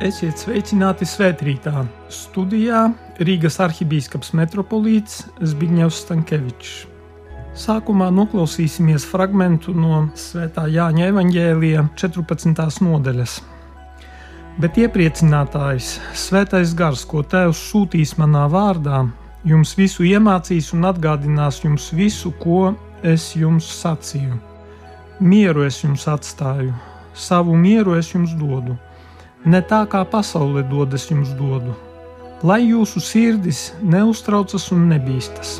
Esiet sveicināti svētkrītā. Studijā Rīgas arhibīskaps metropolīts Zbigņevs Stankevičs. Sākumā noklausīsimies fragment no Svētā Jāņa evanģēlija 14. nodaļas. Bet iepriecinātājs, Svētais Gars, ko Tēvs sūtīs manā vārdā, jums visu iemācīs un atgādinās jums visu, ko es jums sacīju. Mieru es jums atstāju, savu mieru es jums dodu Ne tā kā pasaule dodas jums dodu, lai jūsu sirdis neuztraucas un nebīstas.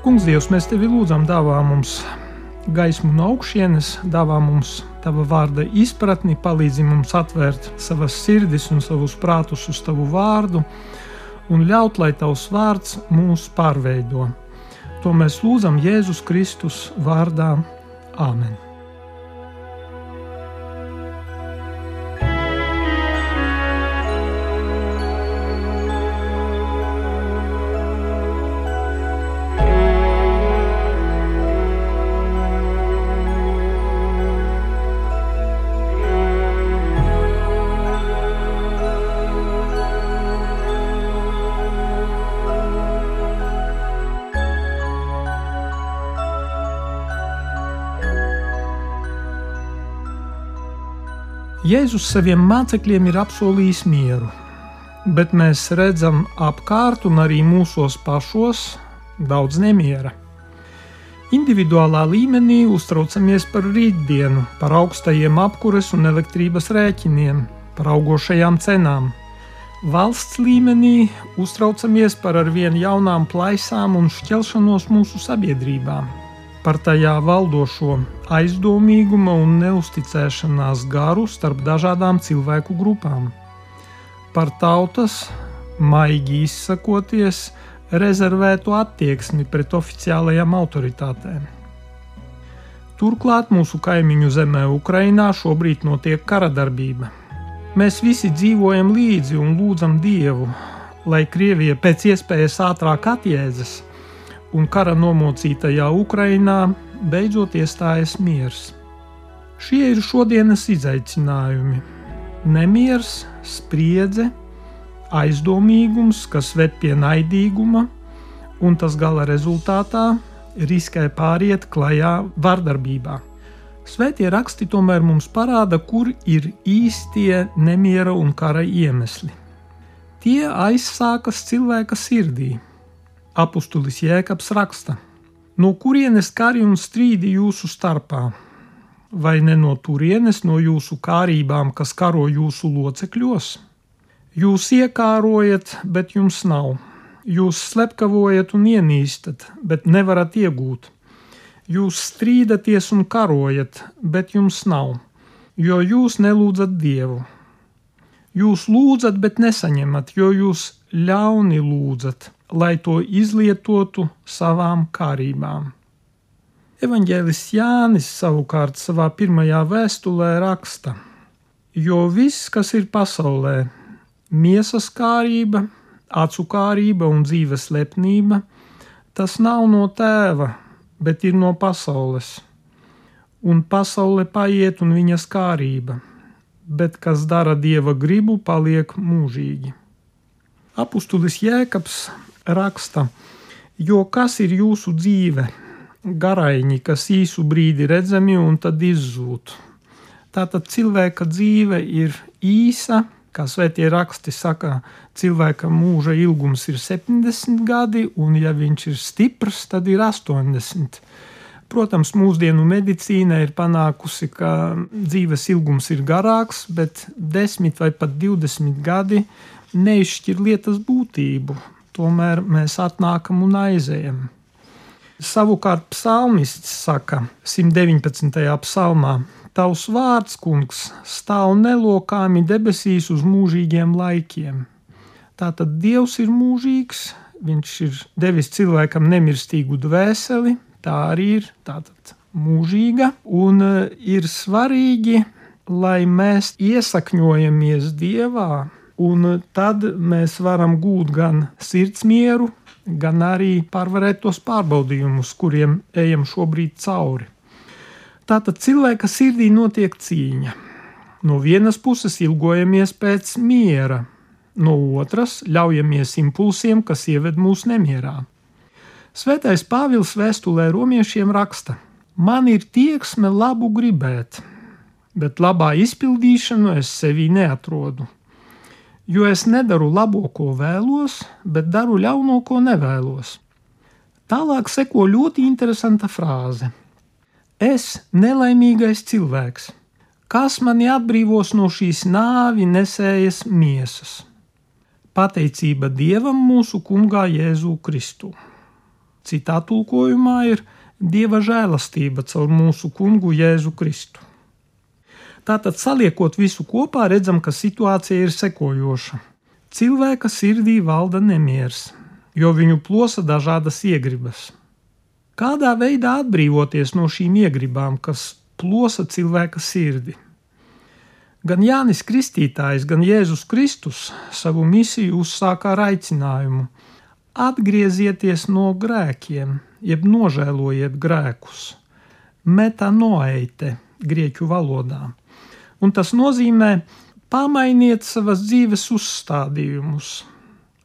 Kungs, Dievs, mēs tevi lūdzam, dāvā mums gaismu no augšienes, dāvā mums tava vārda izpratni, palīdzi mums atvērt savas sirdis un savus prātus uz tavu vārdu un ļaut, lai tavs vārds mūs pārveido To mēs lūdzam Jēzus Kristus vārdā. Āmen! Jēzus saviem mācekļiem ir apsolījis mieru, bet mēs redzam apkārt un arī mūsos pašos daudz nemiera. Individuālā līmenī uztraucamies par rītdienu, par augstajiem apkures un elektrības rēķiniem, par augošajām cenām. Valsts līmenī uztraucamies par arvien jaunām plaisām un šķelšanos mūsu sabiedrībām par tajā valdošo aizdomīguma un neusticēšanās garu starp dažādām cilvēku grupām, par tautas, maigi izsakoties, rezervētu attieksmi pret oficiālajām autoritātēm. Turklāt mūsu kaimiņu zemē, Ukrainā, šobrīd notiek kara darbība. Mēs visi dzīvojam līdzi un lūdzam Dievu, lai Krievija pēc iespējas ātrāk atjēdzas un kara nomocītajā Ukrainā beidzot iestājas miers. Šie ir šodienas izaicinājumi. Nemieris, spriedze, aizdomīgums, kas ved pie naidīguma, un tas gala rezultātā riskē pāriet klajā vardarbībā. Svētie raksti tomēr mums parāda, kur ir īstie nemiera un kara iemesli. Tie aizsākas cilvēka sirdī, Apostulis Jēkabs raksta: No kurienes kari un strīdi jūsu starpā? Vai ne no turienes, no jūsu kārībām, kas karo jūsu locekļos? Jūs iekārojat, bet jums nav. Jūs slepkavojat un ienīstat, bet nevarat iegūt. Jūs strīdaties un karojat, bet jums nav, jo jūs nelūdzat Dievu. Jūs lūdzat, bet nesaņemat, jo jūs ļauni lūdzat, lai to izlietotu savām kārībām. Evanģēlis Jānis savukārt savā pirmajā vēstulē raksta: Jo viss, kas ir pasaulē, miesas kārība, acu kārība un dzīves lepnība, tas nav no tēva, bet ir no pasaules. Un pasaule paiet un viņas kārība, bet kas dara dieva gribu, paliek mūžīgi. Apostulis Jēkabs raksta, jo kas ir jūsu dzīve? Garaiņi, kas īsu brīdi redzami un tad izzūd. Tātad cilvēka dzīve ir īsa, kā svētie raksti saka, cilvēka mūža ilgums ir 70 gadi, un ja viņš ir stiprs, tad ir 80. Protams, mūsdienu medicīna ir panākusi, ka dzīves ilgums ir garāks, bet 10 vai pat 20 gadi neizšķir lietas būtību tomēr mēs atnākam un aizējam. Savukārt psalmists saka 119. psalmā: Tavs vārds, kungs, stāv nelokāmi debesīs uz mūžīgiem laikiem. Tātad Dievs ir mūžīgs, Viņš ir devis cilvēkam nemirstīgu dvēseli, tā arī ir tātad mūžīga, un e, ir svarīgi, lai mēs iesakņojamies Dievā, Un tad mēs varam gūt gan sirds mieru, gan arī pārvarēt tos pārbaudījumus, kuriem ejam šobrīd cauri. Tātad cilvēka sirdī notiek cīņa. No vienas puses ilgojamies pēc miera, no otras ļaujamies impulsiem, kas ieved mūsu nemierā. Svētais Pāvils vēstulē romiešiem raksta: Man ir tieksme labu gribēt, bet labā izpildīšanu es sevī neatrodu. Jo es nedaru labo, ko vēlos, bet daru ļauno, ko nevēlos. Tālāk seko ļoti interesanta frāze: Es, nelaimīgais cilvēks, kas mani atbrīvos no šīs nāvi nesējas miesas? Pateicība Dievam mūsu Kungā Jēzu Kristu. Citā tulkojumā ir Dieva žēlastība caur mūsu Kungu Jēzu Kristu. Tātad, saliekot visu kopā, redzam, ka situācija ir sekojoša. Cilvēka sirdī valda nemieris, jo viņu plosa dažādas iegribas. Kādā veidā atbrīvoties no šīm iegribām, kas plosa cilvēka sirdi? Gan Jānis Kristītājs, gan Jēzus Kristus savu misiju uzsāka ar aicinājumu: Atgriezieties no grēkiem, jeb nožēlojiet grēkus, metanoeite, grieķu valodā un tas nozīmē pamainiet savas dzīves uzstādījumus.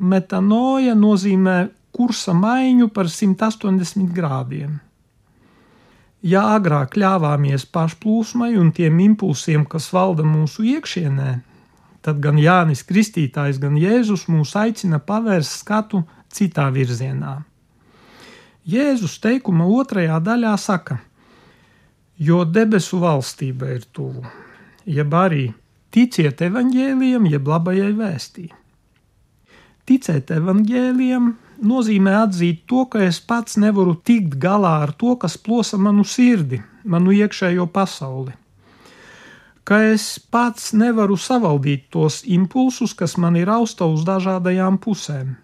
Metanoja nozīmē kursa maiņu par 180 grādiem. Ja agrāk ļāvāmies pašplūsmai un tiem impulsiem, kas valda mūsu iekšienē, tad gan Jānis Kristītājs, gan Jēzus mūs aicina pavērst skatu citā virzienā. Jēzus teikuma otrajā daļā saka, jo debesu valstība ir tuvu jeb arī ticiet evaņģēliem, jeb labajai vēstī. Ticēt evaņģēliem nozīmē atzīt to, ka es pats nevaru tikt galā ar to, kas plosa manu sirdi, manu iekšējo pasauli. Ka es pats nevaru savaldīt tos impulsus, kas man ir austa uz dažādajām pusēm.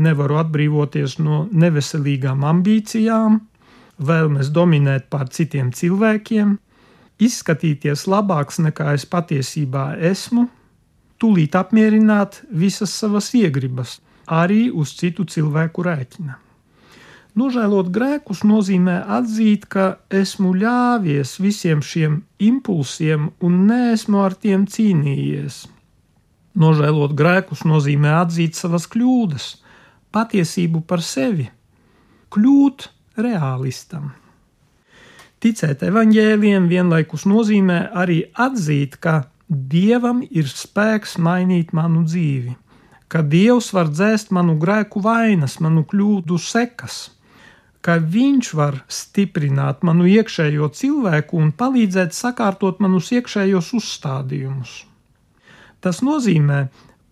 Nevaru atbrīvoties no neveselīgām ambīcijām, vēlmes dominēt pār citiem cilvēkiem, izskatīties labāks nekā es patiesībā esmu, tūlīt apmierināt visas savas iegribas, arī uz citu cilvēku rēķina. Nožēlot grēkus nozīmē atzīt, ka esmu ļāvies visiem šiem impulsiem un neesmu ar tiem cīnījies. Nožēlot grēkus nozīmē atzīt savas kļūdas, patiesību par sevi, kļūt realistam. Ticēt evaņģēliem vienlaikus nozīmē arī atzīt, ka Dievam ir spēks mainīt manu dzīvi, ka Dievs var dzēst manu grēku vainas, manu kļūdu sekas, ka Viņš var stiprināt manu iekšējo cilvēku un palīdzēt sakārtot manus iekšējos uzstādījumus. Tas nozīmē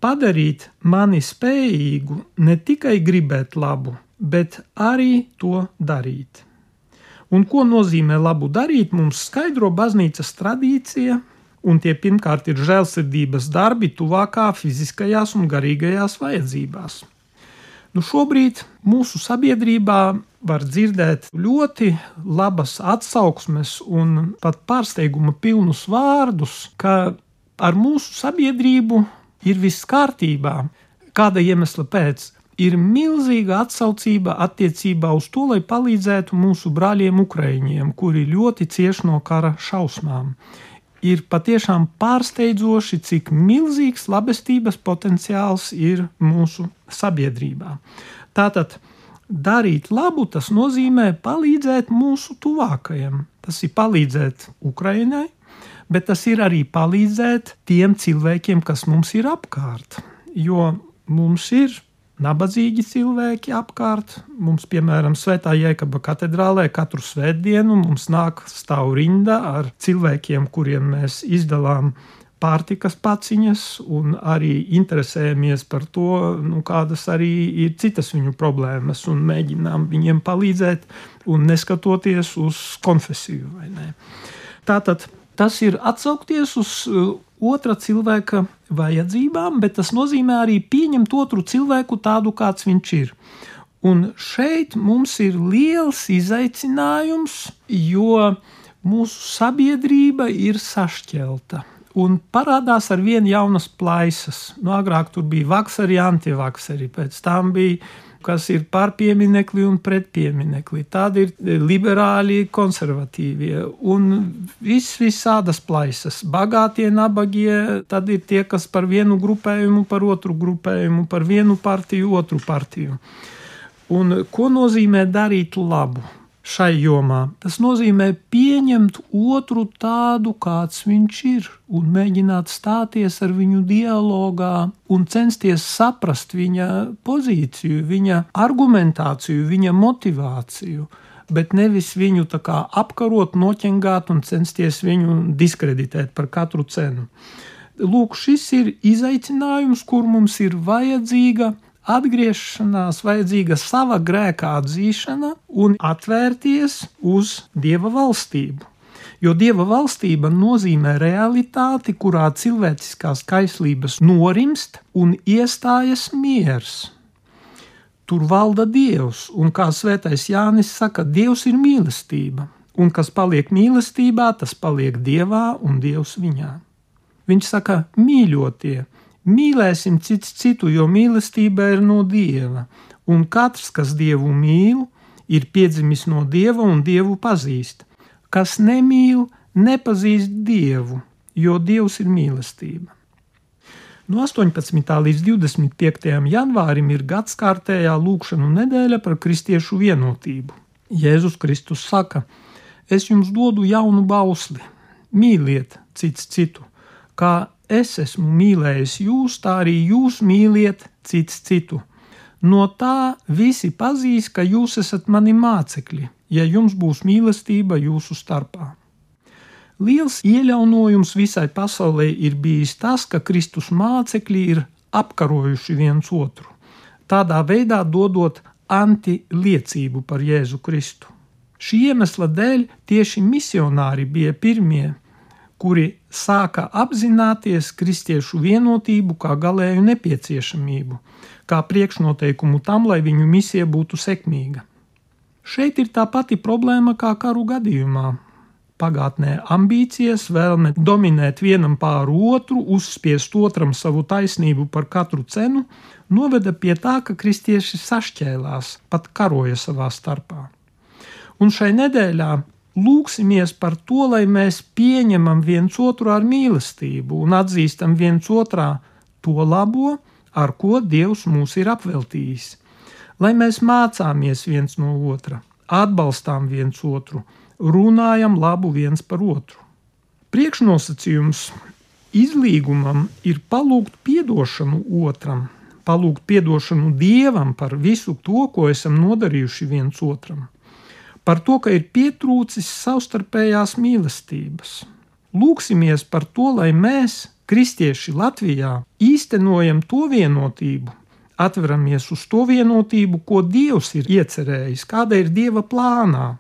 padarīt mani spējīgu ne tikai gribēt labu, bet arī to darīt. Un ko nozīmē labu darīt, mums skaidro baznīcas tradīcija, un tie pirmkārt ir žēlsirdības darbi tuvākā fiziskajās un garīgajās vajadzībās. Nu šobrīd mūsu sabiedrībā var dzirdēt ļoti labas atsauksmes un pat pārsteiguma pilnus vārdus, ka ar mūsu sabiedrību ir viss kārtībā. Kāda iemesla pēc? Ir milzīga atsaucība attiecībā uz to, lai palīdzētu mūsu brāļiem Ukraiņiem, kuri ļoti cieš no kara šausmām. Ir patiešām pārsteidzoši, cik milzīgs labestības potenciāls ir mūsu sabiedrībā. Tātad darīt labu, tas nozīmē palīdzēt mūsu tuvākajiem. Tas ir palīdzēt Ukraiņai, bet tas ir arī palīdzēt tiem cilvēkiem, kas mums ir apkārt. Jo mums ir nabadzīgi cilvēki apkārt. Mums, piemēram, Svētā Jēkaba katedrālē katru svētdienu mums nāk stāv rinda ar cilvēkiem, kuriem mēs izdalām pārtikas paciņas un arī interesējamies par to, nu, kādas arī ir citas viņu problēmas un mēģinām viņiem palīdzēt un neskatoties uz konfesiju. Tātad tas ir atsaukties uz otra cilvēka vajadzībām, bet tas nozīmē arī pieņemt otru cilvēku tādu, kāds viņš ir. Un šeit mums ir liels izaicinājums, jo mūsu sabiedrība ir sašķelta. Un parādās ar vienu jaunas plaisas. Nu, agrāk tur bija vaksari, antivaksari, pēc tam bija kas ir par pieminekli un pret pieminekli. Tādi ir liberāļi, konservatīvie un viss visādas plaisas. Bagātie, nabagie, tad ir tie, kas par vienu grupējumu, par otru grupējumu, par vienu partiju, otru partiju. Un ko nozīmē darīt labu? Šai jomā. Tas nozīmē pieņemt otru tādu, kāds viņš ir, un mēģināt stāties ar viņu dialogā un censties saprast viņa pozīciju, viņa argumentāciju, viņa motivāciju. Bet nevis viņu apkarot, noķengāt un censties viņu diskreditēt par katru cenu. Lūk, šis ir izaicinājums, kur mums ir vajadzīga atgriešanās, vajadzīga sava grēka atzīšana un atvērties uz Dieva valstību. Jo Dieva valstība nozīmē realitāti, kurā cilvēciskās kaislības norimst un iestājas miers. Tur valda Dievs, un kā svētais Jānis saka, Dievs ir mīlestība, un kas paliek mīlestībā, tas paliek Dievā un Dievs viņā. Viņš saka, mīļotie, Mīlēsim cits citu, jo mīlestība ir no dieva, un katrs, kas dievu mīl, ir piedzimis no dieva un dievu pazīst. Kas nemīl, nepazīst dievu, jo dievs ir mīlestība. No 18. līdz 25. janvārim ir gadskārtējā lūkšanu nedēļa par kristiešu vienotību. Jēzus Kristus saka: Es jums dodu jaunu bausli, mīliet cits citu, kā es esmu mīlējis jūs, tā arī jūs mīliet cits citu. No tā visi pazīs, ka jūs esat mani mācekļi, ja jums būs mīlestība jūsu starpā. Liels iejaunojums visai pasaulē ir bijis tas, ka Kristus mācekļi ir apkarojuši viens otru, tādā veidā dodot antiliecību par Jēzu Kristu. Šī iemesla dēļ tieši misionāri bija pirmie, kuri sāka apzināties kristiešu vienotību kā galēju nepieciešamību, kā priekšnoteikumu tam, lai viņu misija būtu sekmīga. Šeit ir tā pati problēma kā karu gadījumā. Pagātnē ambīcijas, vēlme dominēt vienam pāri otru, uzspiest otram savu taisnību par katru cenu, noveda pie tā, ka kristieši sašķēlās, pat karoja savā starpā. Un šai nedēļā lūksimies par to, lai mēs pieņemam viens otru ar mīlestību un atzīstam viens otrā to labo, ar ko Dievs mūs ir apveltījis. Lai mēs mācāmies viens no otra, atbalstām viens otru, runājam labu viens par otru. Priekšnosacījums izlīgumam ir palūgt atdošanu otram, palūgt atdošanu Dievam par visu to, ko esam nodarījuši viens otram par to, ka ir pietrūcis savstarpējās mīlestības. Lūksimies par to, lai mēs, kristieši Latvijā, īstenojam to vienotību, atveramies uz to vienotību, ko Dievs ir iecerējis, kāda ir Dieva plānā.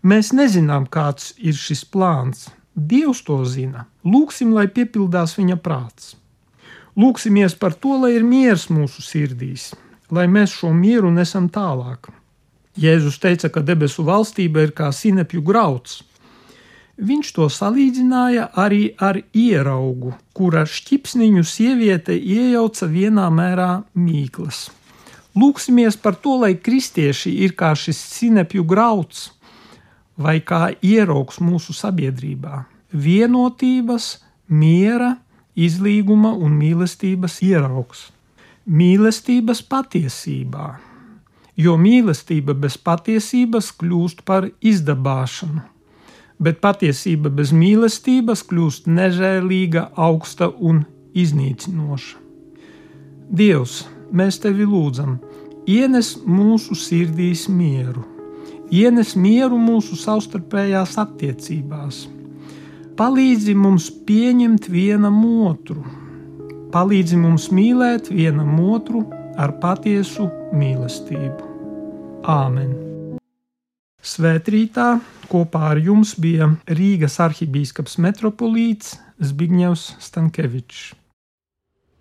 Mēs nezinām, kāds ir šis plāns. Dievs to zina. Lūksim, lai piepildās viņa prāts. Lūksimies par to, lai ir miers mūsu sirdīs, lai mēs šo mieru nesam tālāk. Jēzus teica, ka debesu valstība ir kā sinepju grauds. Viņš to salīdzināja arī ar ieraugu, kura šķipsniņu sieviete iejauca vienā mērā mīklas. Lūksimies par to, lai kristieši ir kā šis sinepju grauds vai kā ieraugs mūsu sabiedrībā - vienotības, miera, izlīguma un mīlestības ieraugs. Mīlestības patiesībā jo mīlestība bez patiesības kļūst par izdabāšanu, bet patiesība bez mīlestības kļūst nežēlīga, augsta un iznīcinoša. Dievs, mēs tevi lūdzam, ienes mūsu sirdīs mieru, ienes mieru mūsu savstarpējās attiecībās, palīdzi mums pieņemt vienam otru, palīdzi mums mīlēt vienam otru ar patiesu mīlestību. Āmen! Svētrītā kopā ar jums bija Rīgas arhibīskaps metropolīts Zbigņevs Stankevičs.